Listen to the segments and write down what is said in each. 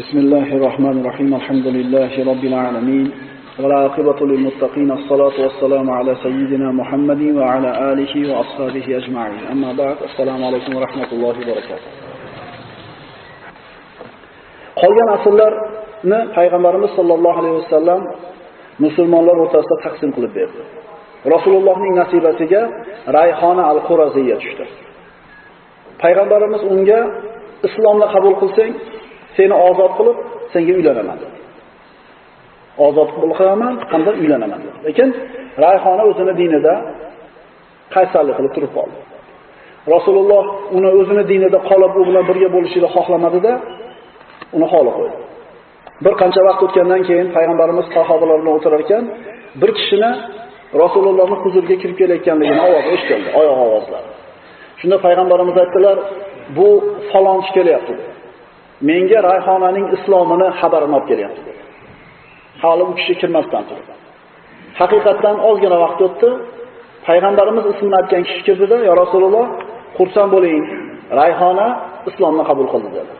بسم الله الرحمن الرحيم الحمد لله رب العالمين والعاقبة للمتقين الصلاة والسلام على سيدنا محمد وعلى آله وأصحابه أجمعين أما بعد السلام عليكم ورحمة الله وبركاته qolgan asrlarni payg'ambarimiz sollallohu alayhi vasallam musulmonlar o'rtasida taqsim qilib berdi rasulullohning nasibasiga rayhona al quraziya tushdi payg'ambarimiz unga islomni qabul qilsang seni ozod qilib senga uylanaman dedi. Ozod qilaman hamda uylanaman dedi. Lekin rayhona o'zini dinida qaysarlik qilib turib qoldi. Rasululloh uni o'zini dinida qolib u bilan birga bo'lishini xohlamadida uni holi qo'ydi. Bir qancha vaqt o'tgandan keyin payg'ambarimiz sahobalar bilan o'tirar ekan bir kishini rasulullohni huzuriga kirib kelayotganligini ovozi eshitildi oyoq ovozlari. Shunda payg'ambarimiz aytdilar bu falonchi kelyapti. Menga rayhonaning islomini xabarini olib kelyapti hali u kishi kirmasdan turib haqiqatdan ozgina vaqt o'tdi. Payg'ambarimiz ismini aytgan kishi kirdida "Ya rasululloh xursand bo'ling. Rayhona islomni qabul qildi dedi.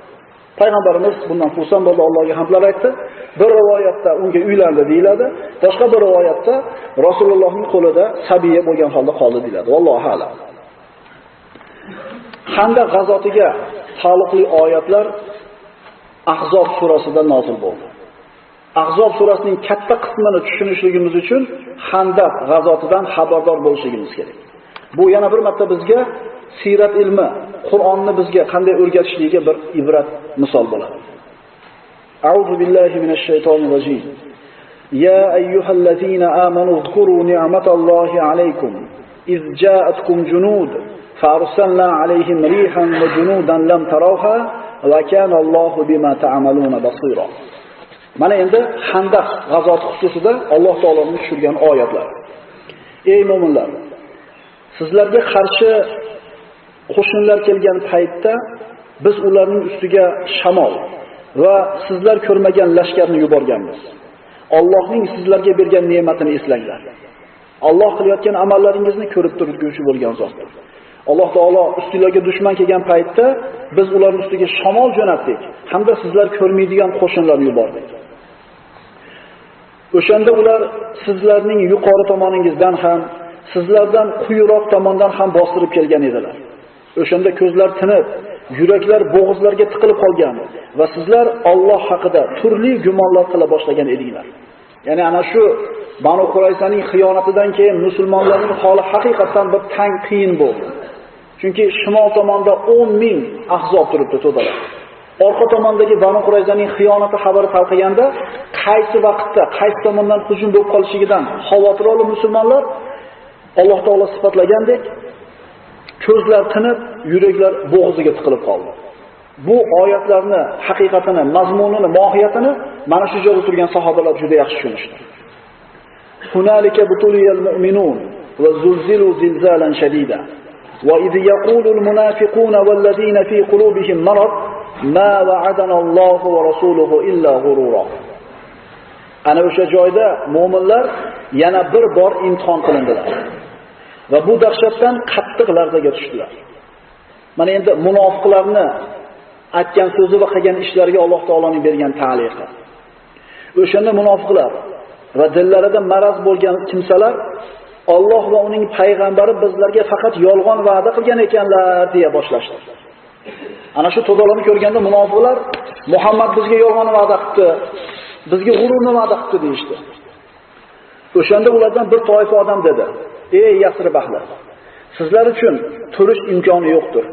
Payg'ambarimiz bundan xursand bo'ldi allohga hamdlar aytdi. Bir rivoyatda unga uylandi deyiladi. Boshqa bir rivoyatda rasulullohning qo'lida sabiya bo'lgan holda qoldi deyiladi. Vallohu alam. Xanda g'azotiga taalluqli oyatlar ahzob surasida nozil bo'ldi ahzob surasining katta qismini tushunishligimiz uchun handaq g'azotidan xabardor bo'lishligimiz kerak bu yana bir marta bizga siyrat ilmi qur'onni bizga qanday o'rgatishligiga bir ibrat misol bo'ladi أعوذ بالله من الشيطان الرجيم يا أيها الذين آمنوا اذكروا نعمة الله عليكم إذ جاءتكم جنود فأرسلنا عليهم ريحا وجنودا لم تروها va kanallohu bima ta'maluna basira. Mana endi Handaq g'azoti xususida Alloh taolaning tushirgan oyatlar. Ey mu'minlar, sizlarga qarshi qo'shinlar kelgan paytda biz ularning ustiga shamol va sizlar ko'rmagan lashkarni yuborganmiz. Allohning sizlarga bergan ne'matini eslanglar. Alloh qilayotgan amallaringizni ko'rib turuvchi bo'lgan zotdir. Alloh taolo ustinglarga dushman kelgan paytda biz ularning ustiga shamol jo'natdik hamda sizlar ko'rmaydigan qo'shinlarni yubordik. O'shanda ular sizlarning yuqori tomoningizdan ham sizlardan quyiroq tomondan ham bostirib kelgan edilar. O'shanda ko'zlar tinib yuraklar bo'g'izlarga tiqilib qolgan va sizlar Alloh haqida turli gumonlar qila boshlagan edinglar. Ya'ni ana shu Banu Qurayzaning xiyonatidan keyin musulmonlarning holi haqiqatan bir tang qiyin bo'ldi. Chunki shimol tomonda 10 ming ahzob turibdi to'dalar. Orqa tomondagi Banu Qurayzaning xiyonati xabari tarqaganda qaysi vaqtda, qaysi tomondan hujum bo'lib qolishigidan xavotir olib musulmonlar Alloh taolo sifatlagandek ko'zlar tinib, yuraklar bo'g'ziga tiqilib qoldi. Bu oyatlarni haqiqatini, mazmunini, mohiyatini mana shu joyda turgan sahobalar juda yaxshi tushunishdi. Hunalika butuliyal mu'minun va zulzilu zilzalan shadida. وإذ يقول المنافقون والذين في قلوبهم مرض ما وعدنا الله ورسوله إلا غرورا ana o'sha joyda mu'minlar yana bir bor imtihon qilindilar va bu dahshatdan qattiq larzaga tushdilar mana endi munofiqlarni aytgan so'zi va qilgan ishlariga Alloh taoloning bergan ta'liqi o'shanda munofiqlar va dillarida maraz bo'lgan kimsalar Alloh va uning payg'ambari bizlarga faqat yolg'on va'da qilgan ekanlar deya boshlashdi. Ana shu to'dalarni ko'rganda munofiqlar Muhammad bizga yolg'on va'da qildi, bizga g'ururni va'da qildi deyishdi. O'shanda ulardan bir toifa odam dedi: "Ey Yasrib ahli, sizlar uchun turish imkoni yo'qdir.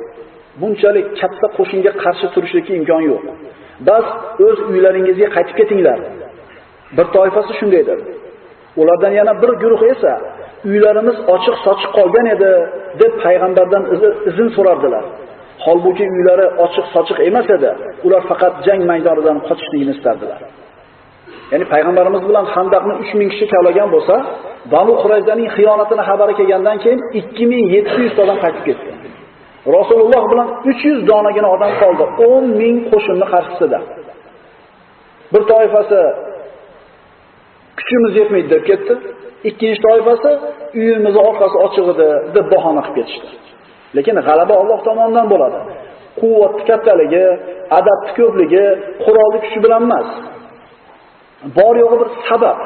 Bunchalik katta qo'shinga qarshi turishlikka imkon yo'q. Bas o'z uylaringizga qaytib ketinglar." Bir toifasi shunday dedi. Ulardan yana bir guruh esa uylarimiz ochiq sochiq qolgan edi deb payg'ambardan izn so'rardilar. Holbuki uylari ochiq sochiq emas edi. Ular faqat jang maydonidan qochishni istardilar. Ya'ni payg'ambarimiz bilan Handaqni 3000 kishi kavlagan bo'lsa, Banu Qurayzaning xiyonatini xabari kelgandan keyin 2700 odam qaytib ketdi. Rasululloh bilan 300 donagina odam qoldi 10 ming qo'shinni qarshisida. Bir toifasi kuchimiz yetmaydi deb ketdi. Ikkinchi toifasi uyimizni orqasi ochiq edi deb bahona qilib ketishdi. Lekin g'alaba Alloh tomonidan bo'ladi. Quvvat kattaligi, adabni ko'pligi, qurolli kuchi bilan emas. Bor yo'g'i bir sabab.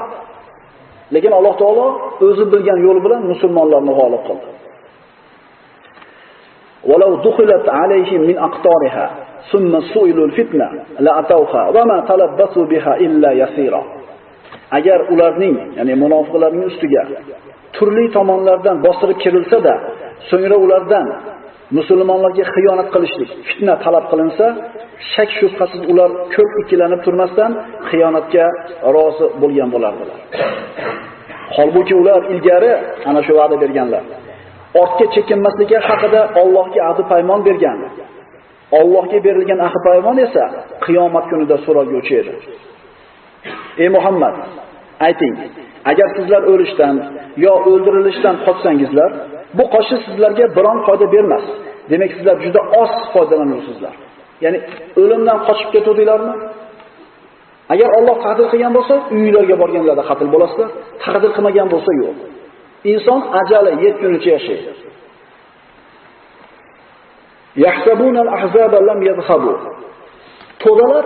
Lekin Alloh taolo o'zi bilgan yo'l bilan musulmonlarni g'olib qildi. ولو دخلت عليهم من أقطارها ثم سئلوا الفتنة لأتوها وما تلبسوا بها إلا يسيرا agar ularning ya'ni munofiqlarning ustiga turli tomonlardan bostirib kirilsa-da, so'ngra ulardan musulmonlarga xiyonat qilishlik, fitna talab qilinsa, shak shubhasiz ular ko'p ikkilanib turmasdan xiyonatga rozi bo'lgan bo'lardilar. Holbuki ular ilgari ana shu va'da berganlar. Ortga chekinmasligi haqida Allohga ahd paymon bergan. Allohga berilgan ahd paymon esa qiyomat kunida so'ralguvchi edi. Ey Muhammad, ayting, agar sizlar o'lishdan yo o'ldirilishdan qochsangizlar, bu qochi sizlarga biron foyda bermas. Demak, sizlar juda oz foydalanursizlar. Ya'ni o'limdan qochib ketuvdinglarmi? Agar Alloh taqdir qilgan bo'lsa, uylarga borganlarda qatl bo'lasizlar, taqdir qilmagan bo'lsa yo'q. Inson ajali yetgunicha yashaydi. Yahsabuna al-ahzaba lam yadhhabu. To'dalar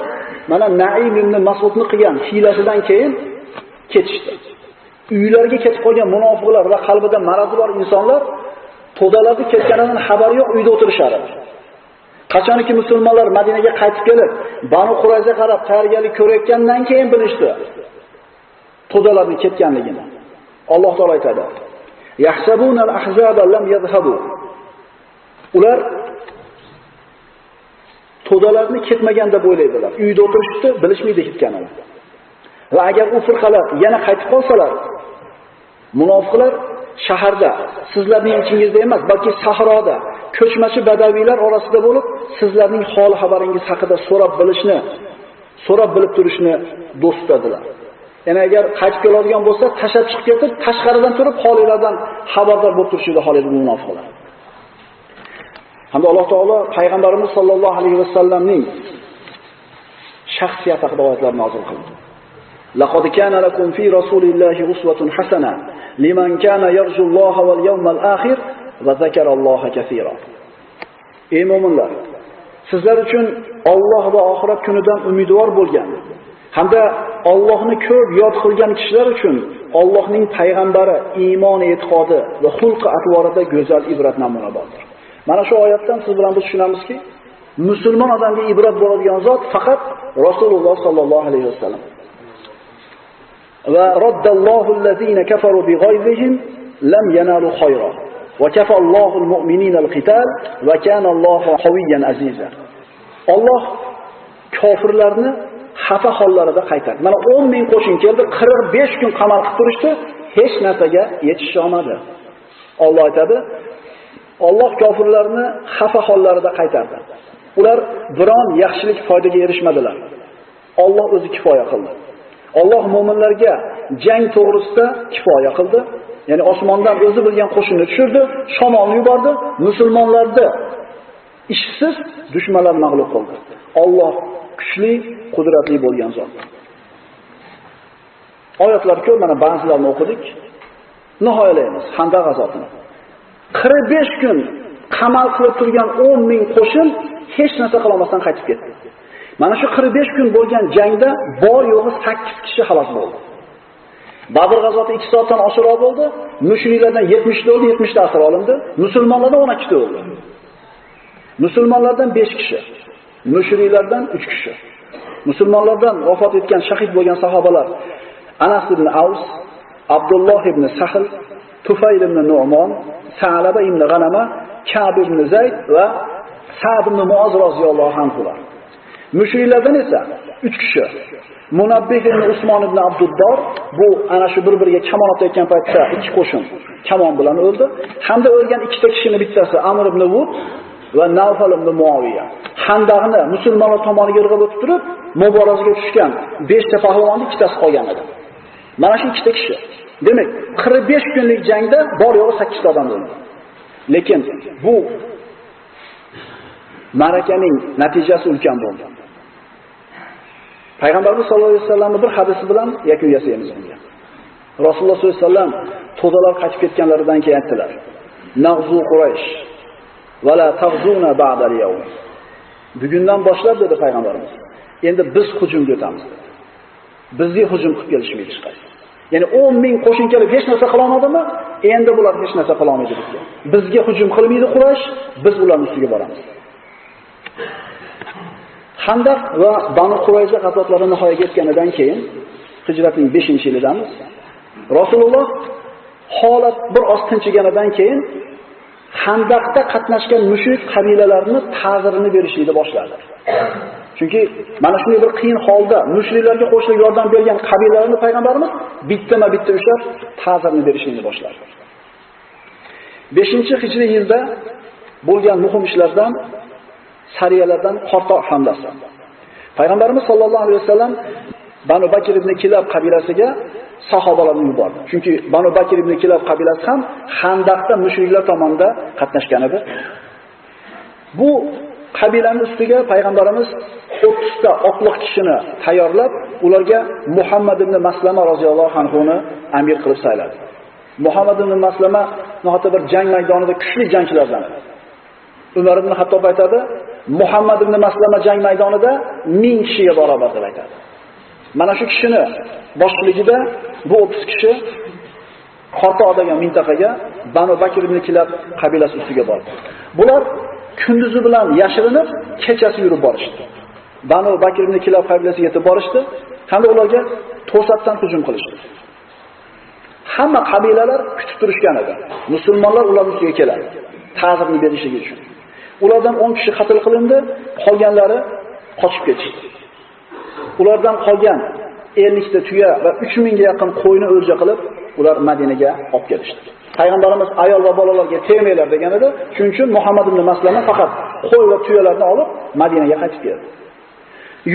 mana Naim ibn Mas'udni qilgan hiylasidan keyin ketishdi. Uylariga ketib qolgan munofiqlar va qalbida marazi bor insonlar to'dalarni ketganidan xabari yo'q, uyda o'tirishar edi. Qachonki musulmonlar Madinaga qaytib kelib, Banu Qurayza qarab tayyorgarlik ko'rayotgandan keyin bilishdi. To'dalarni ketganligini. Alloh taolay aytadi: "Yahsabunal ahzaba lam yadhhabu." Ular to'dalarni ketmagan deb o'ylaydilar. Uyda o'tirishdi, bilishmaydi ketganini. Va agar u firqalar yana qaytib qolsalar, munofiqlar shaharda, sizlarning ichingizda emas, balki sahroda, ko'chmachi badaviylar orasida bo'lib, sizlarning hol xabaringiz haqida so'rab bilishni, so'rab bilib turishni do'st tutadilar. Ya'ni agar qaytib keladigan bo'lsa, tashab chiqib ketib, tashqaridan turib holinglardan xabardor bo'lib turishida holida munofiqlar. Hamda Alloh taolo payg'ambarimiz sollallohu alayhi vasallamning shaxsiyati haqida oyatlar nozil qildi. لقد كان لكم في رسول الله أسوة حسنة لمن كان يرجو الله واليوم الآخر وذكر الله كثيرا Ey mu'minlar sizlar uchun Alloh va oxirat kunidan umidvor bo'lgan hamda Allohni ko'p yod qilgan kishilar uchun Allohning payg'ambari iymon e'tiqodi va xulq atvorida go'zal ibrat namuna bordir. Mana shu oyatdan siz bilan biz tushunamizki, musulmon odamga ibrat bo'ladigan zot faqat Rasululloh sallallohu alayhi vasallam. Va raddallohu allazina kafaru bighayzihim lam yanalu khayra. Va kafallohu almu'minina alqital va kana Allohu qawiyyan aziza. Alloh kofirlarni xafa hollarida qaytardi. Mana 10 ming qo'shin keldi, 45 kun qamal qilib turishdi, hech narsaga yetisha olmadi. Alloh aytadi: Alloh kofirlarni xafa hollarida qaytardi. Ular biron yaxshilik foydaga erishmadilar. Alloh o'zi kifoya qildi. Alloh mu'minlarga jang to'g'risida kifoya qildi. Ya'ni osmondan o'zi bilgan qo'shinni tushirdi, shamolni yubordi, musulmonlarni ishsiz dushmanlar mag'lub qildi. Alloh kuchli, qudratli bo'lgan zot. Oyatlar ko'p, mana ba'zilarini o'qidik. Nihoyalaymiz Handaq g'azotini. 45 kun qamal qilib turgan 10 ming qo'shin hech narsa qila olmasdan qaytib ketdi. Mana shu 45 kun bo'lgan jangda bor yo'g'i 8 kishi halok bo'ldi. Badr g'azoti 2 soatdan oshiqroq bo'ldi. Mushriklardan 70 ta o'ldi, 70 ta asir olindi. Musulmonlardan 12 ta o'ldi. Musulmonlardan 5 kishi, mushriklardan 3 kishi. Musulmonlardan vafot etgan shahid bo'lgan sahobalar Anas ibn Aws, Abdulloh ibn Sahl, Tufayl ibn Nu'mon, Sa'laba ibn G'anama, Ka'b ibn Zayd va Sa'd ibn Muoz roziyallohu anhular. Mushriklardan esa 3 kishi. Munabbih ibn Usmon ibn Abduddor bu ana shu bir-biriga kamon otayotgan paytda ikki qo'shin kamon bilan o'ldi. Hamda o'lgan ikkita kishini bittasi Amr ibn Wud va Nawfal ibn Muaviya. Handaqni musulmonlar tomoniga yig'ib o'tib turib, muborazaga tushgan 5 ta pahlavonning ikkitasi qolgan edi. Mana shu ikkita kishi. Demak, 45 kunlik jangda bor yo'g'i 8 ta odam o'ldi. Lekin bu marakaning natijasi ulkan bo'ldi. Payg'ambarimiz sollallohu alayhi vasallamning bir hadisi bilan yakun yasaymiz unga. Rasululloh sollallohu alayhi vasallam to'dalar qochib ketganlaridan keyin aytdilar: "Nag'zu Quraysh va la taghzuna ba'da al-yawm." Bugundan boshlab dedi payg'ambarimiz. Endi biz hujumga o'tamiz dedi. Bizga hujum qilib kelishmaydi hech qaysi. Ya'ni 10 ming qo'shin kelib hech narsa qila olmadimi? E, endi bular hech narsa qila olmaydi bizga. Bizga hujum qilmaydi Quraysh, biz ularning ustiga boramiz. Handaq va Banu Qurayza g'azotlari nihoyaga yetganidan keyin hijratning 5-yilidamiz. Rasululloh holat bir oz tinchiganidan keyin Handaqda qatnashgan mushrik qabilalarni ta'zirini berishlikni boshladi. Chunki mana shunday bir qiyin holda mushriklarga qo'shilib yordam bergan qabilalarni payg'ambarimiz bittama-bitta ushlab ta'zirni berishni boshladi. 5-hijriy yilda bo'lgan muhim ishlardan sariyalardan Qortoq hamlasi. Payg'ambarimiz sollallohu alayhi vasallam Banu Bakr ibn Kilab qabilasiga sahobalarni yubordi. Chunki Banu Bakr ibn Kilab qabilasi ham Xandaqda mushriklar tomonidan qatnashgan edi. Bu qabilaning ustiga payg'ambarimiz 30 ta oqliq kishini tayyorlab, ularga Muhammad ibn Maslama roziyallohu anhu ni amir qilib sayladi. Muhammad ibn Maslama nohata bir jang maydonida kuchli jangchilardan. Umar ibn Hattob aytadi, Muhammad ibn Maslama jang maydonida 1000 kishiga barobar deb aytadi. Mana shu kishini boshchiligida bu 30 kishi Qortoq degan mintaqaga Banu Bakr ibn Kilab qabilasi ustiga bordi. Bular kunduzi bilan yashirinib, kechasi yurib borishdi. Banu Bakr ibn Kilab qabilasiga yetib borishdi, hamda ularga to'satdan hujum qilishdi. Hamma qabilalar kutib turishgan edi. Musulmonlar ularning ustiga keladi. Ta'zirni berishligi uchun. Ulardan 10 kishi qatl qilindi, qolganlari qochib ketishdi. Ulardan qolgan 50 ta tuya va 3000 ga yaqin qo'yni o'lja qilib, ular Madinaga olib kelishdi. Payg'ambarimiz ayol va bolalarga tegmanglar degan edi. Shuning uchun Muhammad ibn Maslama faqat qo'y va tuyalarni olib Madinaga qaytib keldi.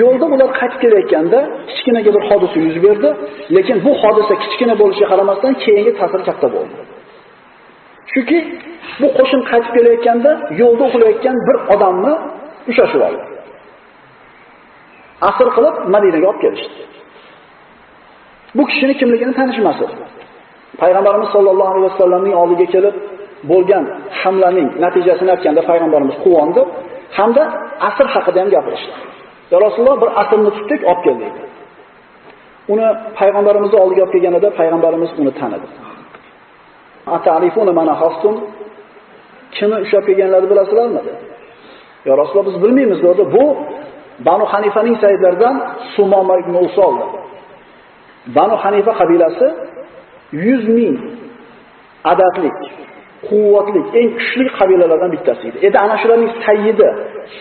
Yo'lda ular qaytib kelayotganda kichkinaga bir hodisa yuz berdi, lekin bu hodisa kichkina bo'lishiga qaramasdan keyingi ta'sir katta bo'ldi. Chunki bu qo'shin qaytib kelayotganda yo'lda uxlayotgan bir odamni ushlashib oldi. Asr qilib Madinaga olib kelishdi. Bu kishini kimligini tanishmasi. Payg'ambarimiz sollallohu alayhi vasallamning oldiga kelib bo'lgan hamlaning natijasini aytganda payg'ambarimiz quvondi hamda asr haqida ham gapirishdi. Ya Rasululloh bir asrni tutdik, olib keldik. Uni payg'ambarimizning oldiga olib kelganida payg'ambarimiz uni tanidi. Atarifuna mana hastum kimni ushlab kelganlarni bilasizlarmi? Ya Rasululloh biz bilmaymiz dedi. Bu Banu Hanifaning sayyidlaridan Sumoma ibn Usol. Banu Hanifa qabilasi 100 ming adadlik, quvvatli, eng kuchli qabilalardan bittasi edi. Edi ana shularning sayyidi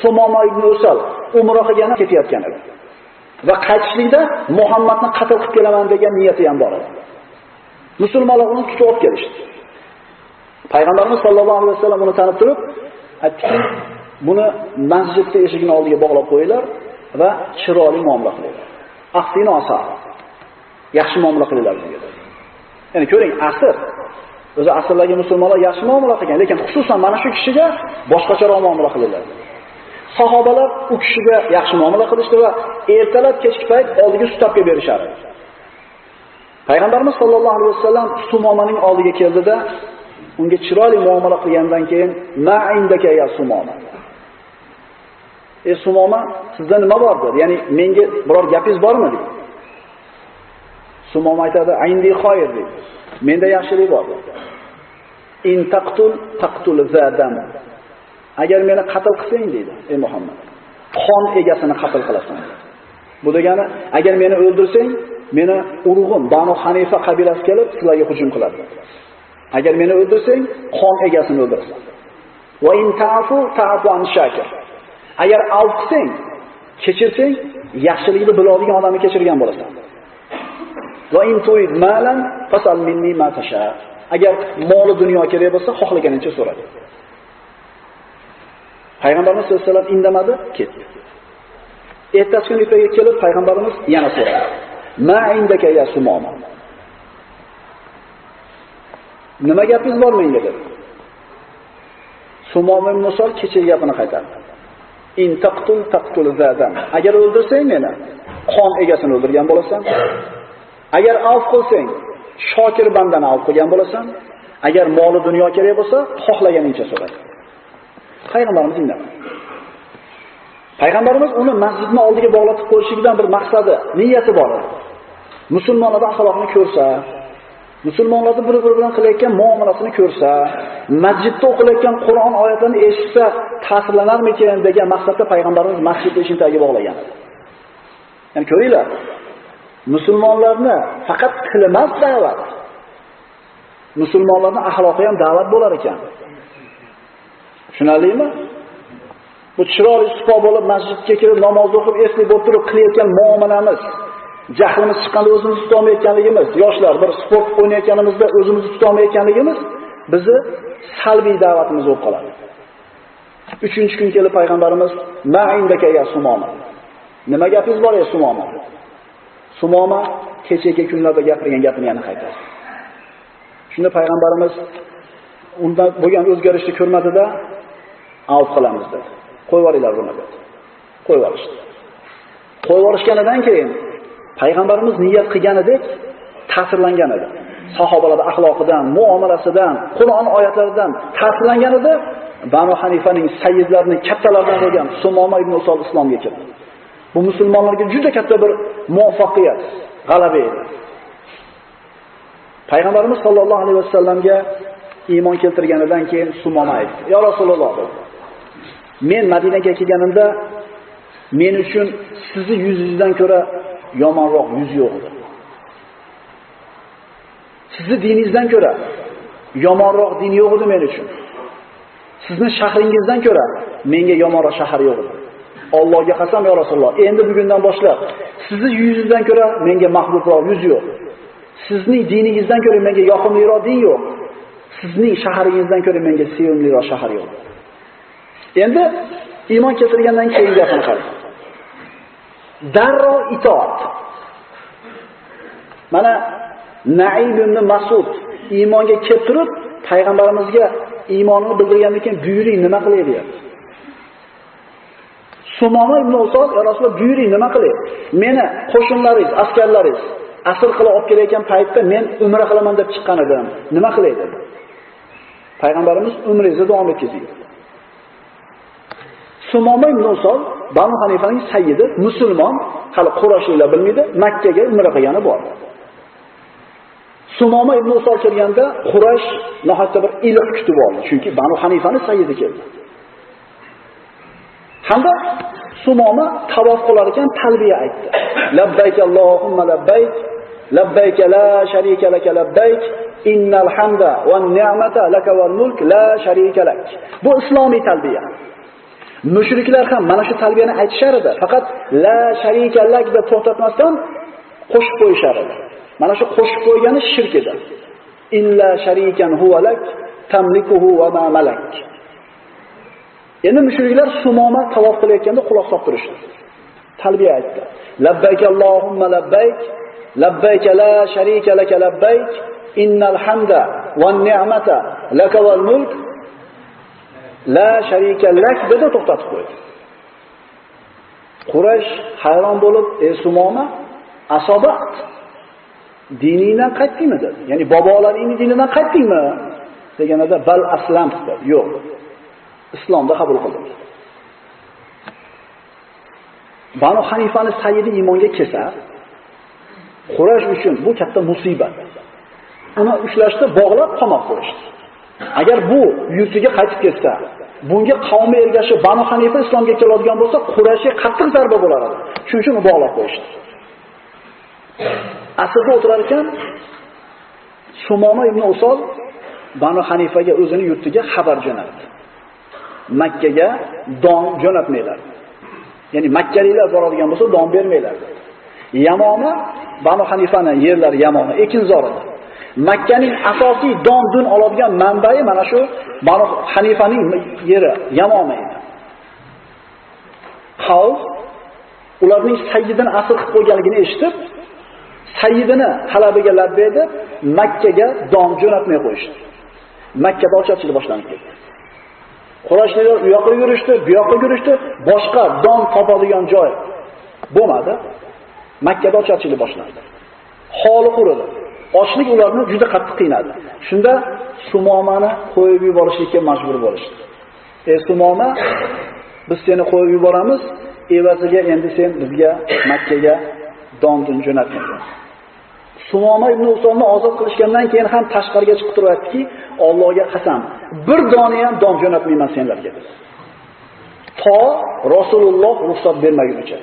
Sumoma ibn Usol umra qilgani ketayotgan edi. Va qaytishlikda Muhammadni qatl qilib kelaman degan niyati ham bor edi. Musulmonlar uni tutib olib kelishdi. Payg'ambarimiz sollallohu alayhi vasallam uni tanib turib, aytdiki, buni masjidning eshigini oldiga bog'lab qo'yinglar va chiroyli muomala qilinglar. Aqsini osa. Yaxshi muomala qilinglar dedi. Ya'ni ko'ring, asr o'zi asrlarga musulmonlar yaxshi muomala qilgan, lekin xususan mana shu kishiga boshqacharoq muomala qildilar. Sahobalar u kishiga yaxshi muomala qilishdi va ertalab kechki payt oldiga sutabga berishardi. Payg'ambarimiz sollallohu alayhi vasallam Sumomaning oldiga keldida unga chiroyli muomala qilgandan keyin ma indaka ya Sumoma. Ey Sumoma, sizda nima bor dedi? Ya'ni menga biror gapingiz bormi dedi. Sumom aytadi, "Indi xoyr" dedi. Menda yaxshilik bor. In taqtul taqtul zadam. Agar meni qatl qilsang dedi, ey Muhammad, qon egasini qatl qilasan. Bu degani, agar meni o'ldirsang, meni urug'im Banu Hanifa qabilasi kelib sizlarga hujum qiladi. Agar meni o'ldirsang, qon egasini o'ldirasan. Va in ta'fu ta'fu an shakir. Agar avf qilsang, kechirsang, yaxshilikni biladigan odamni kechirgan bo'lasan. Va in tu'id malan fasal minni ma tasha. Agar moli dunyo kerak bo'lsa, xohlaganingcha so'ra. Payg'ambarimiz sollallohu alayhi vasallam indamadi, ketdi. Ertasi kuni ertaga kelib payg'ambarimiz yana so'radi. Ma indaka ya sumoma. Nima gapingiz bor menga dedi. Sumoma ibn Musol kechagi gapini qaytardi. In taqtul taqtul zadan. Agar o'ldirsang meni, qon egasini o'ldirgan bo'lasan. Agar avf qilsang, shokir bandani avf qilgan bo'lasan. Agar moli dunyo kerak bo'lsa, xohlaganingcha so'ra. Payg'ambarimiz indamadi. Payg'ambarimiz uni masjidni oldiga bog'latib qo'yishligidan bir maqsadi, niyati bor edi. Musulmonlarning axloqini ko'rsa, musulmonlarni bir-biri bilan qilayotgan muomalasini ko'rsa, masjidda o'qilayotgan Qur'on oyatlarini eshitsa ta'sirlanarmikin degan maqsadda payg'ambarimiz masjidni eshigini tagiga bog'lagan. Ya'ni ko'ringlar, musulmonlarni faqat til emas da'vat. Musulmonlarning axloqi ham da'vat bo'lar ekan. Tushunarlimi? Bu chiroyli sipo bo'lib masjidga kirib namoz o'qib, esli bo'lib turib qilayotgan muomalamiz, jahlimiz chiqqanda o'zimizni tutolmayotganligimiz, yoshlar bir sport o'ynayotganimizda o'zimizni tutolmayotganligimiz bizni salbiy da'vatimiz bo'lib qoladi. Uchinchi kun kelib payg'ambarimiz ma'indaka ya sumoma. Nima gapingiz bor ya sumoma? Sumoma kechagi kunlarda gapirgan gapini yana qaytardi. Shunda payg'ambarimiz undan bo'lgan o'zgarishni ko'rmadida, avf qilamiz dedi. Qo'yib yuboringlar buni dedi. Qo'yib yuborishdi. Qo'yib yuborishganidan keyin payg'ambarimiz niyat qilganidek ta'sirlangan edi. Sahobalar axloqidan, muomalasidan, Qur'on oyatlaridan ta'sirlangan edi. Banu Hanifaning sayyidlarining kattalaridan bo'lgan Sumoma ibn Usol islomga kirdi. Bu musulmonlarga juda katta bir muvaffaqiyat, g'alaba edi. Payg'ambarimiz sollallohu alayhi vasallamga iymon keltirganidan keyin Sumoma aytdi: "Ya Rasululloh" Men Madinaga kelganimda men uchun sizni yuzingizdan ko'ra yomonroq yuz yo'q edi. Sizni diningizdan ko'ra yomonroq din yo'q edi men uchun. Sizni shahringizdan ko'ra menga yomonroq shahar yo'q edi. Allohga qasam ya Rasululloh, endi bugundan boshlab sizni yuzingizdan ko'ra menga mahbubroq yuz yo'q. Sizning diningizdan ko'ra menga yoqimliroq din yo'q. Sizning shaharingizdan ko'ra menga sevimliroq shahar yo'q. Endi iymon keltirgandan keyin gapini qarang. Darrov itoat. Mana Naib ibn Mas'ud iymonga kelib turib, payg'ambarimizga iymonini bildirgandan keyin buyuring nima qilay deyapti. Sumoma ibn Usol Rasululloh buyuring nima qilay? Meni qo'shinlaringiz, askarlaringiz asr qilib olib kelayotgan paytda men umra qilaman deb chiqqan edim. Nima qilay dedi. Payg'ambarimiz umringizni davom etkazing. Sumoma ibn Usol Banu Hanifaning sayyidi, musulmon, hali Qurashiylar bilmaydi, Makka ga umra qilgani bor. Sumoma ibn Usol kelganda Quraysh nihoyatda bir iliq kutib oldi, chunki Banu Hanifaning sayyidi keldi. Hamda Sumoma tavof qilar ekan talbiya aytdi. Labbayk Allohumma labbayk, labbayk la sharika laka labbayk, innal hamda wan ni'mata laka wal mulk la sharika lak. Bu islomiy talbiya. Mushriklar ham mana shu talbiyani aytishar edi, faqat la sharika lak deb to'xtatmasdan qo'shib qo'yishar edi. Mana shu qo'shib qo'ygani shirk edi. Illa sharikan huwa lak tamlikuhu va ma malak. Endi mushriklar Sumoma tavof qilayotganda quloq solib turishdi. Talbiya aytdi. Labbayk Allohumma labbayk, labbayk la sharika lak labbayk, innal hamda wan ni'mata laka wal mulk la sharika lak dedi to'xtatib qo'ydi. Quraysh hayron bo'lib, "Ey Sumoma, asobat diningdan qaytdingmi?" dedi. Ya'ni bobolaringning dinidan qaytdingmi? deganida bal aslam dedi. Yo'q. Islomda qabul qildi. Banu Hanifani sayyidi iymonga kelsa, Quraysh uchun bu katta musibat. Uni ushlashda bog'lab qamoq qo'yishdi. Agar bu yurtiga qaytib ketsa, bunga qavmi ergashib Banu Hanifa islomga keladigan bo'lsa, Qurayshga qattiq zarba bo'lar edi. Shuning uchun bog'lab qo'yishdi. Asrda o'tirar ekan, Sumoma ibn Usol Banu Hanifaga o'zini yurtiga xabar jo'natdi. Makkaga don jo'natmaydilar. Ya'ni makkaliklar boradigan bo'lsa don bermanglar. Yamoma Banu Hanifani yerlari Yamoma ekinzor edi. Makkaning asosiy don dun oladigan manbai mana shu Banu Hanifaning yeri Yamoma edi. Qavm ularning sayyidini asr qilib qo'yganligini eshitib, sayyidini talabiga labbay deb Makkaga don jo'natmay qo'yishdi. Makkada ocharchilik boshlanib ketdi. Qurashlar u yoqqa yurishdi, bu yoqqa yurishdi, boshqa don topadigan joy bo'lmadi. Makkada ocharchilik boshlandi. Holi quridi. Ochlik ularni juda qattiq qiynadi. Shunda Sumomani qo'yib yuborishga majbur bo'lishdi. Ey Sumoma, biz seni qo'yib yuboramiz, evaziga endi sen bizga Makkaga don jo'natding. Sumoma ibn Usonni ozod qilishgandan keyin ham tashqariga chiqib turib Allohga qasam, bir dona ham dom jo'natmayman senlarga dedi. To Rasululloh ruxsat bermagunicha.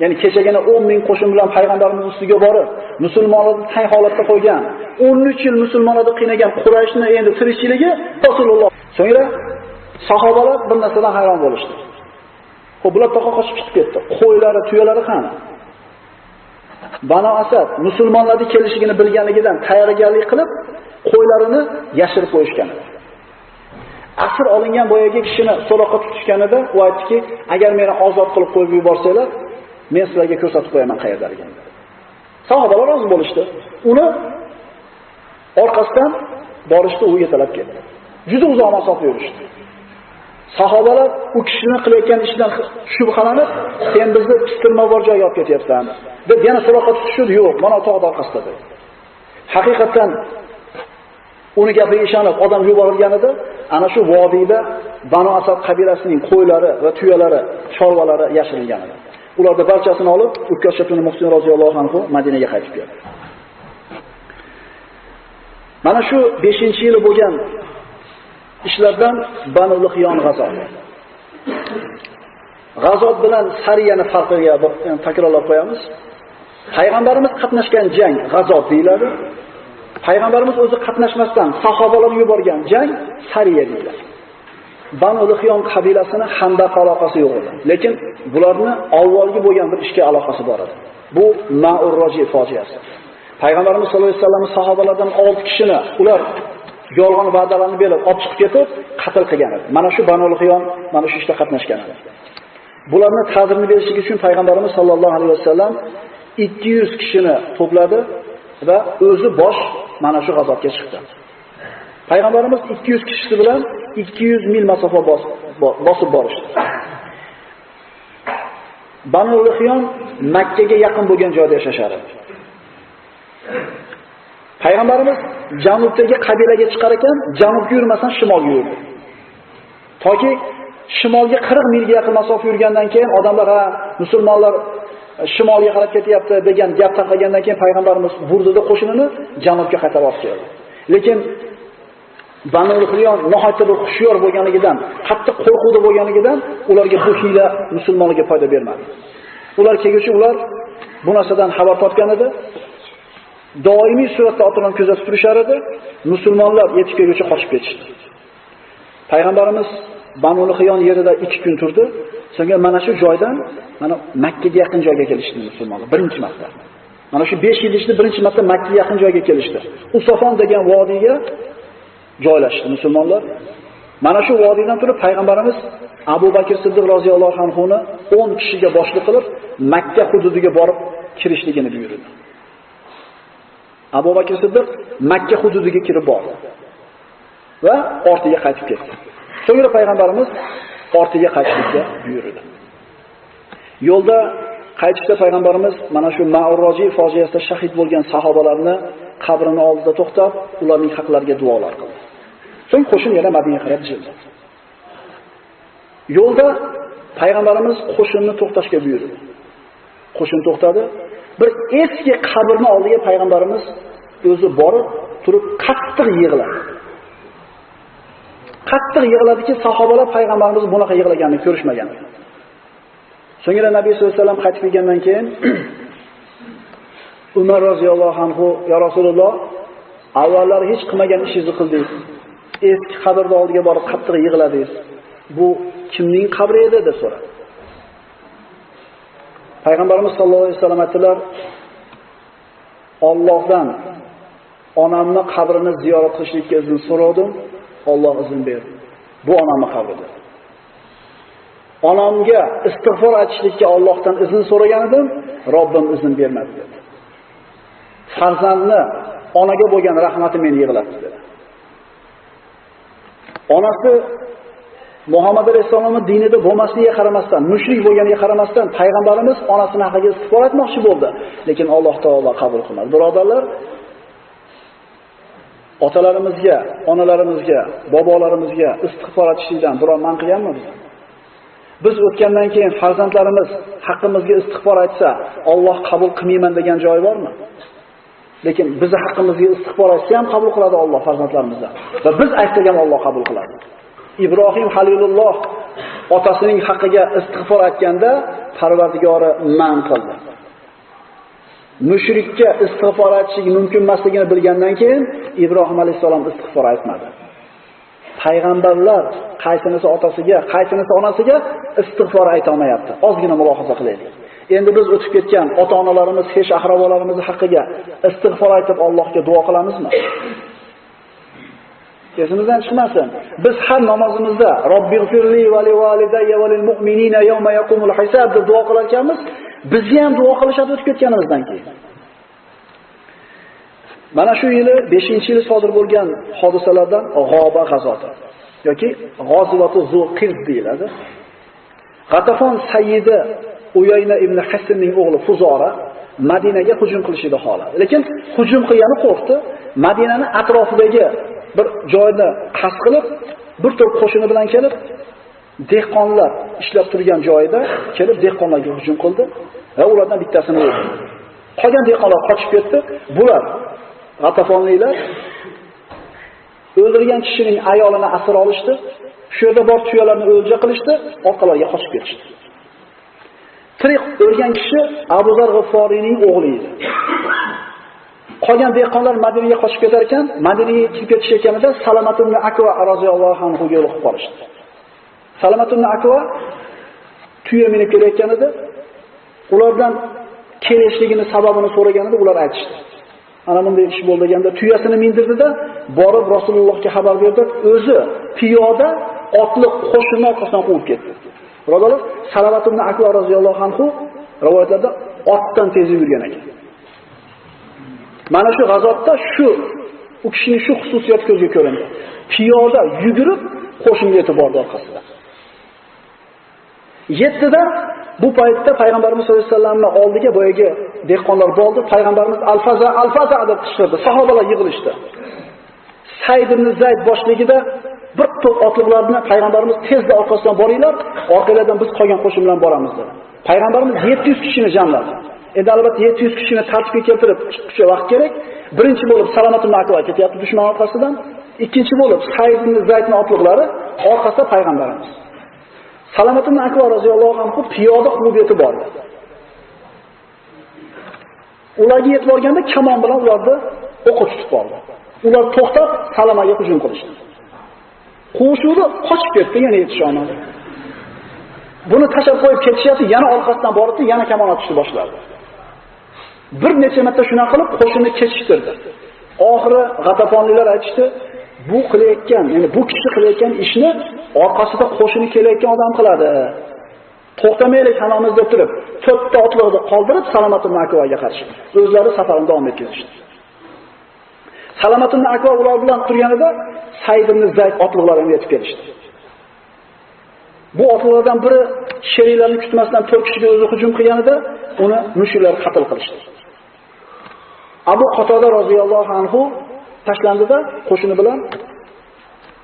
Ya'ni kechagina 10 ming qo'shin bilan payg'ambarimiz ustiga borib, musulmonlarni tang holatda qo'ygan, 13 yil musulmonlarni qiynagan Qurayshni endi tirikchiligi Rasululloh. So'ngra sahobalar bir narsadan hayron bo'lishdi. Xo'p, bular toqa qochib chiqib ketdi. Qo'ylari, tuyalari qani? Bano Asad musulmonlarning kelishligini bilganligidan tayyorgarlik qilib, qo'ylarini yashirib qo'yishgan Asir Asr olingan boyagi kishini so'roqqa tutishganida u aytdiki, agar meni ozod qilib qo'yib yuborsanglar, men sizlarga ko'rsatib qo'yaman qayerdaligini. Sahobalar rozi bo'lishdi. Uni orqasidan borishdi, u yetalab ketdi. Juda uzoq masofa yurishdi. Sahobalar u kishini qilayotgan ishidan shubhalanib, sen bizni pistirma bor joyga olib ketyapsan deb yana so'roqqa tutishdi. Yo'q, mana tog'da orqasida dedi. Haqiqatan uni gapiga ishonib odam yuborilganida ana shu vodiyda Banu Asad qabilasining qo'ylari va tuyalari, chorvalari yashirilgan edi. Ularda barchasini olib, Ukkash ibn Muhsin roziyallohu anhu Madinaga qaytib keldi. Mana shu 5-yili bo'lgan ishlardan Banu Lihyon g'azovi. G'azov bilan sariyani farqiga takrorlab qo'yamiz. Payg'ambarimiz qatnashgan jang g'azov deyiladi. Payg'ambarimiz o'zi qatnashmasdan sahobalar yuborgan jang sariya deyiladi. Banu Lihyon qabilasini Handaq aloqasi yo'q edi. Lekin bularni avvalgi bo'lgan bir ishga aloqasi bor edi. Bu Ma'ur Roji fojiasi. Payg'ambarimiz sollallohu alayhi vasallam sahobalardan 6 kishini ular yolg'on va'dalarni berib olib chiqib ketib qatl qilgan edi. Mana shu Banu Lihyon mana shu ishda qatnashgan edi. Bularni ta'zirini berishlik uchun payg'ambarimiz sollallohu alayhi vasallam 200 kishini to'pladi va o'zi bosh mana shu g'azotga chiqdi. Payg'ambarimiz 200 kishisi bilan 200 mil masofa bosib borishdi. Banu Lihyon Makkaga yaqin bo'lgan joyda yashashar edi. Payg'ambarimiz janubdagi qabilaga chiqar ekan, janubga yurmasdan shimolga yurdi. Toki shimolga 40 milga yaqin masofa yurgandan keyin odamlar ha musulmonlar shimolga qarab ketyapti degan gap tarqagandan keyin payg'ambarimiz burdida qo'shinini janubga qaytarib olib keldi. Lekin Banu Lihyon nihoyatda bir xushyor bo'lganligidan, qattiq qo'rquvda bo'lganligidan ularga bu hiyla musulmonlarga foyda bermadi. Ular kelguchi ular bu narsadan xabar topgan edi. Doimiy suratda otlarni kuzatib turishar edi. Musulmonlar yetib kelguncha qochib ketishdi. Payg'ambarimiz Banu Lihyon yerida 2 kun turdi. So'ngra mana shu joydan mana Makkaga yaqin joyga kelishdi musulmonlar birinchi marta. Mana shu 5 yil ichida birinchi marta Makkaga yaqin joyga kelishdi. Usofon degan vodiyga joylashdi musulmonlar. Mana shu vodiydan turib payg'ambarimiz Abu Bakr Siddiq roziyallohu anhu ni 10 kishiga boshliq qilib Makka hududiga borib kirishligini buyurdi. Abu Bakr Siddiq Makka hududiga kirib bordi va ortiga qaytib ketdi. So'ngra payg'ambarimiz ortiga qaytishga buyurdi. Yo'lda qaytishda payg'ambarimiz mana shu Ma'urroji fojiasida shahid bo'lgan sahobalarni qabrini oldida to'xtab, ularning haqlariga duolar qildi. So'ng qo'shin yana Madinaga qarab jildi. Yo'lda payg'ambarimiz qo'shinni to'xtashga buyurdi. Qo'shin to'xtadi. Bir eski qabrni oldiga payg'ambarimiz o'zi borib, turib qattiq yig'ladi. Qattiq yig'ladiki, sahobalar payg'ambarimiz bunaqa yig'laganini ko'rishmagan. So'ngra Nabiy sollallohu alayhi vasallam qaytib kelgandan keyin Umar roziyallohu anhu, "Ya Rasululloh, avvallari hech qilmagan ishingizni qildingiz. Eski qabrning oldiga borib qattiq yig'ladingiz. Bu kimning qabri edi?" deb so'radi. Payg'ambarimiz sollallohu alayhi vasallam aytdilar, "Allohdan onamni qabrini ziyorat qilishlikka izn so'radim, Alloh izn berdi. Bu onamni qabridir." Onamga istig'for aytishlikka Allohdan izn so'ragan edim, Robbim izn bermadi dedi. Farzandni onaga bo'lgan rahmati meni yig'latdi dedi. Onasi Muhammad alayhisolamning dinida bo'lmasligiga qaramasdan, mushrik bo'lganiga qaramasdan payg'ambarimiz onasini haqiga istig'for etmoqchi bo'ldi, lekin Alloh taolo qabul qilmadi. Birodarlar, otalarimizga, onalarimizga, bobolarimizga istig'for etishdan biror man qilganmi biz? Biz o'tgandan keyin farzandlarimiz haqqimizga istig'for aytsa, Alloh qabul qilmayman degan joyi bormi? Lekin bizni haqqimizga istig'for aytsa ham qabul qiladi Alloh farzandlarimizdan. Va biz aytgan Alloh qabul qiladi. Ibrohim Halilulloh otasining haqqiga istig'for aytganda Parvardigori man qildi. Mushrikka istig'for aytishing mumkin emasligini bilgandan keyin Ibrohim alayhisalom istig'for aytmadi. payg'ambarlar qaysinisi otasiga, qaysinisi onasiga istig'for ayta olmayapti. Ozgina mulohaza qilaylik. Endi biz o'tib ketgan ota-onalarimiz, hech ahrovolarimiz haqqiga istig'for aytib Allohga duo qilamizmi? Esimizdan chiqmasin. Biz har namozimizda Robbig'firli va li validayya va lil mu'minina yawma yaqumul hisob deb duo qilar ekanmiz. Bizni ham duo qilishadi o'tib ketganimizdan keyin. Mana shu yili 5-yili sodir bo'lgan hodisalardan G'oba g'azoti yoki G'ozivatu Zulqird deyiladi. G'atafon sayyidi Uyayna ibn Hasanning o'g'li Fuzora Madinaga hujum qilishida holat. Lekin hujum qilgani qo'rqdi. Madinani atrofidagi bir joyni qasd qilib, bir to'p qo'shini bilan kelib, dehqonlar ishlab turgan joyida kelib dehqonlarga hujum qildi va ulardan bittasini o'ldirdi. Qolgan dehqonlar qochib ketdi. Bular G'atafonliklar o'ldirgan kishining ayolini asir olishdi. Shu yerda bor tuyalarni o'lja qilishdi, orqalariga qochib ketishdi. Tirik o'lgan kishi Abu Zar G'ifforiyning o'g'li edi. Qolgan dehqonlar Madinaga qochib ketar ekan, Madinaga kelib ketishayotganida Salamat ibn Akva roziyallohu anhu yo'liqib qolishdi. Salamat ibn Akva tuya minib kelayotganida ulardan kelishligini sababini so'raganida ular aytishdi. Ana bunday ish bo'ldi deganda tuyasini mindirdida borib Rasulullohga xabar berdi. O'zi piyoda otli qo'shinni orqasidan quvib ketdi. Birodarlar, Salavat ibn Akva roziyallohu anhu rivoyatlarda otdan tez yurgan ekan. Mana shu g'azobda shu u kishining shu xususiyati ko'zga ko'rindi. Piyoda yugurib qo'shinga yetib bordi orqasida. 7 da bu paytda payg'ambarimiz sollallohu alayhi vasallamning oldiga boyagi dehqonlar bo'ldi. Payg'ambarimiz alfaza alfaza deb qichqirdi. Sahobalar yig'ilishdi. Sayd ibn Zayd boshligida bir to'p otliqlarni payg'ambarimiz tezda orqasidan boringlar, orqalardan biz qolgan qo'shin bilan boramiz dedi. Payg'ambarimiz 700 kishini jamladi. Endi albatta 700 kishini tartibga keltirib chiqishga vaqt kerak. Birinchi bo'lib Salomat ibn Akva ketyapti dushman orqasidan, ikkinchi bo'lib Sayd ibn otliqlari, orqasida payg'ambarimiz. Salomat ibn Akva roziyallohu anhu piyoda quvib yetib bordi. Ularga yetib borganda kamon bilan ularni o'qqa tutib qoldi. Ular to'xtab Salomaga hujum qilishdi. Quvishuvdi, qochib ketdi, yana yetisha olmadi. Buni tashlab qo'yib ketishyapti, yana orqasidan boribdi, yana kamon otishni boshladi. Bir necha marta shuna qilib qo'shini kechishtirdi. Oxiri G'atafonliklar aytishdi, bu qilayotgan, ya'ni bu kishi qilayotgan ishni orqasida qo'shini kelayotgan odam qiladi. To'xtamaylik hammamiz deb turib, to'rtta otliqni qoldirib Salomatun Akvaga qarshi o'zlari safarini davom ettirishdi. Salomatun Akova ular bilan turganida Said ibn Zayd otliqlari yetib kelishdi. Bu otliqlardan biri sheriklarni kutmasdan to'rt kishiga o'zi hujum qilganida uni mushriklar qatl qilishdi. Abu Qatoda roziyallohu anhu tashlandida qo'shini bilan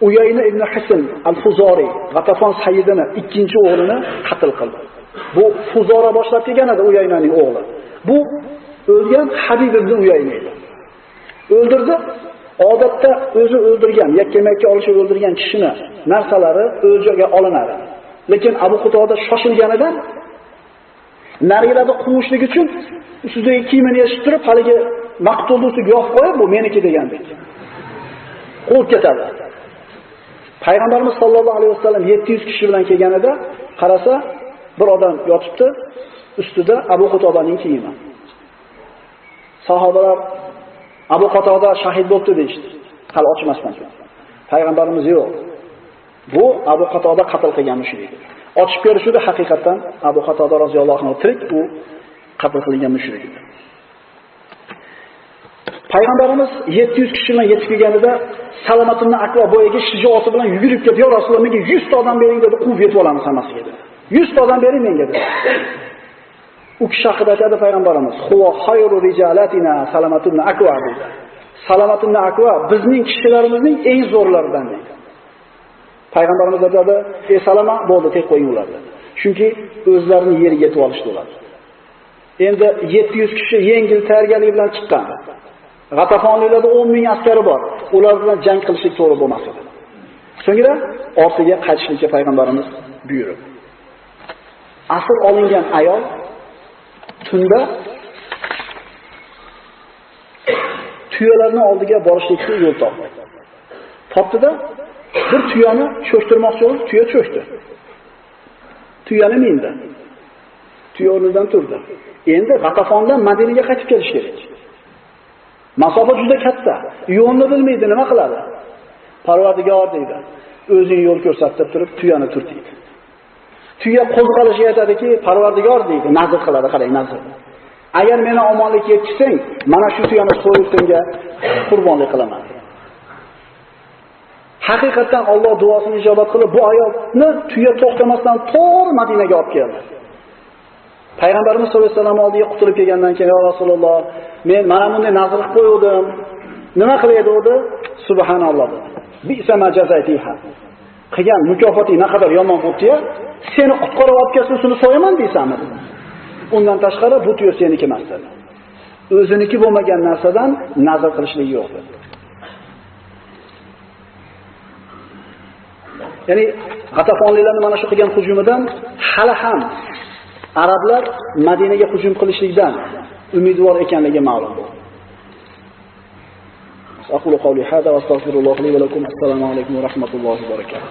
Uyayna ibn Hisn al-Fuzori G'atafon sayyidini ikkinchi o'g'lini qatl qildi. Bu Fuzora boshlab kelgan edi Uyaynaning o'g'li. Bu o'lgan Habib ibn Uyayna edi. O'ldirdi. Odatda o'zi o'ldirgan, yakkama-yakka olishib o'ldirgan kishini narsalari o'ljaga olinadi. Lekin Abu Qutoda shoshilganidan narilarni quvishlik uchun ustidagi kiyimini yechib turib, haligi maqtulni ustiga qo'yib, bu meniki degandek. Quvib ketadi. Payg'ambarimiz sollallohu alayhi vasallam 700 kishi bilan kelganida qarasa, bir odam yotibdi, ustida Abu Qutobaning kiyimi. Sahobalar Abu Qatoda shahid bo'libdi deyishdi. Hali ochmasdan. Payg'ambarimiz yo'q. Bu Abu Qatoda qatl qilgan mushrik. Ochib ko'rishdi haqiqatan Abu Qatoda roziyallohu anhu tirik, u qatl qilingan mushrik edi. Payg'ambarimiz 700 kishi bilan yetib kelganida Salomatun Akva boyaga shijoati bilan yugurib ketib, "Ya Rasululloh, menga 100 ta odam bering" dedi, quvib yetib olamiz hammasiga dedi. 100 ta odam bering menga dedi. U kishi haqida aytadi payg'ambarimiz, "Huwa khayru rijalatina Salomatun Akva" dedi. Salomatun bizning kishilarimizning eng zo'rlaridan dedi. Payg'ambarimiz aytadi, "Ey Salama, bo'ldi, tek qo'ying ularni." Chunki o'zlarini yerga yetib olishdi ular. Endi 700 kishi yengil tayyorgarlik bilan chiqqan. G'atafonliklarda 10 ming askari bor. Ular bilan jang qilishlik to'g'ri bo'lmas edi. So'ngra ortiga qaytishlikka payg'ambarimiz buyurib Asr olingan ayol tunda tuyalarning oldiga borishlikka yo'l topdi. Topdida bir tuyani cho'shtirmoqchi bo'lib, tuya cho'kdi. Tuyani mindi. Tuya o'rnidan turdi. Endi G'atafondan Madinaga qaytib kelish kerak. Masofa juda katta. Yo'lni bilmaydi, nima qiladi? Parvardigor deydi. O'zing yo'l ko'rsatib turib, tuyani turtdi. Tuya qo'zg'alishga aytadiki, Parvardigor deydi, nazr qiladi, qarang, nazr. Agar meni omonlikka yetkizsang, mana shu tuyani so'yib senga qurbonlik qilaman. Haqiqatan Alloh duosini ijobat qilib, bu ayolni tuya to'xtamasdan to'g'ri Madinaga olib keldi. Payg'ambarimiz sollallohu alayhi vasallam oldiga qutilib kelgandan keyin, "Ya Rasululloh, men mana bunday nazr qilib qo'ydim. Nima qilay dedi?" Subhanalloh dedi. Bisa majazatiha. Qilgan mukofoti naqadar yomon bo'pti-ya? seni qutqarib olib kelsin, seni so'yaman deysanmi? Undan tashqari bu tuyo seniki emas dedi. O'ziniki bo'lmagan narsadan nazr qilishlik yo'q dedi. Ya'ni G'atafonliklarning mana shu qilgan hujumidan hali ham arablar Madinaga hujum qilishlikdan umidvor ekanligi ma'lum. أقول قولي هذا وأستغفر الله لي ولكم السلام عليكم ورحمة الله وبركاته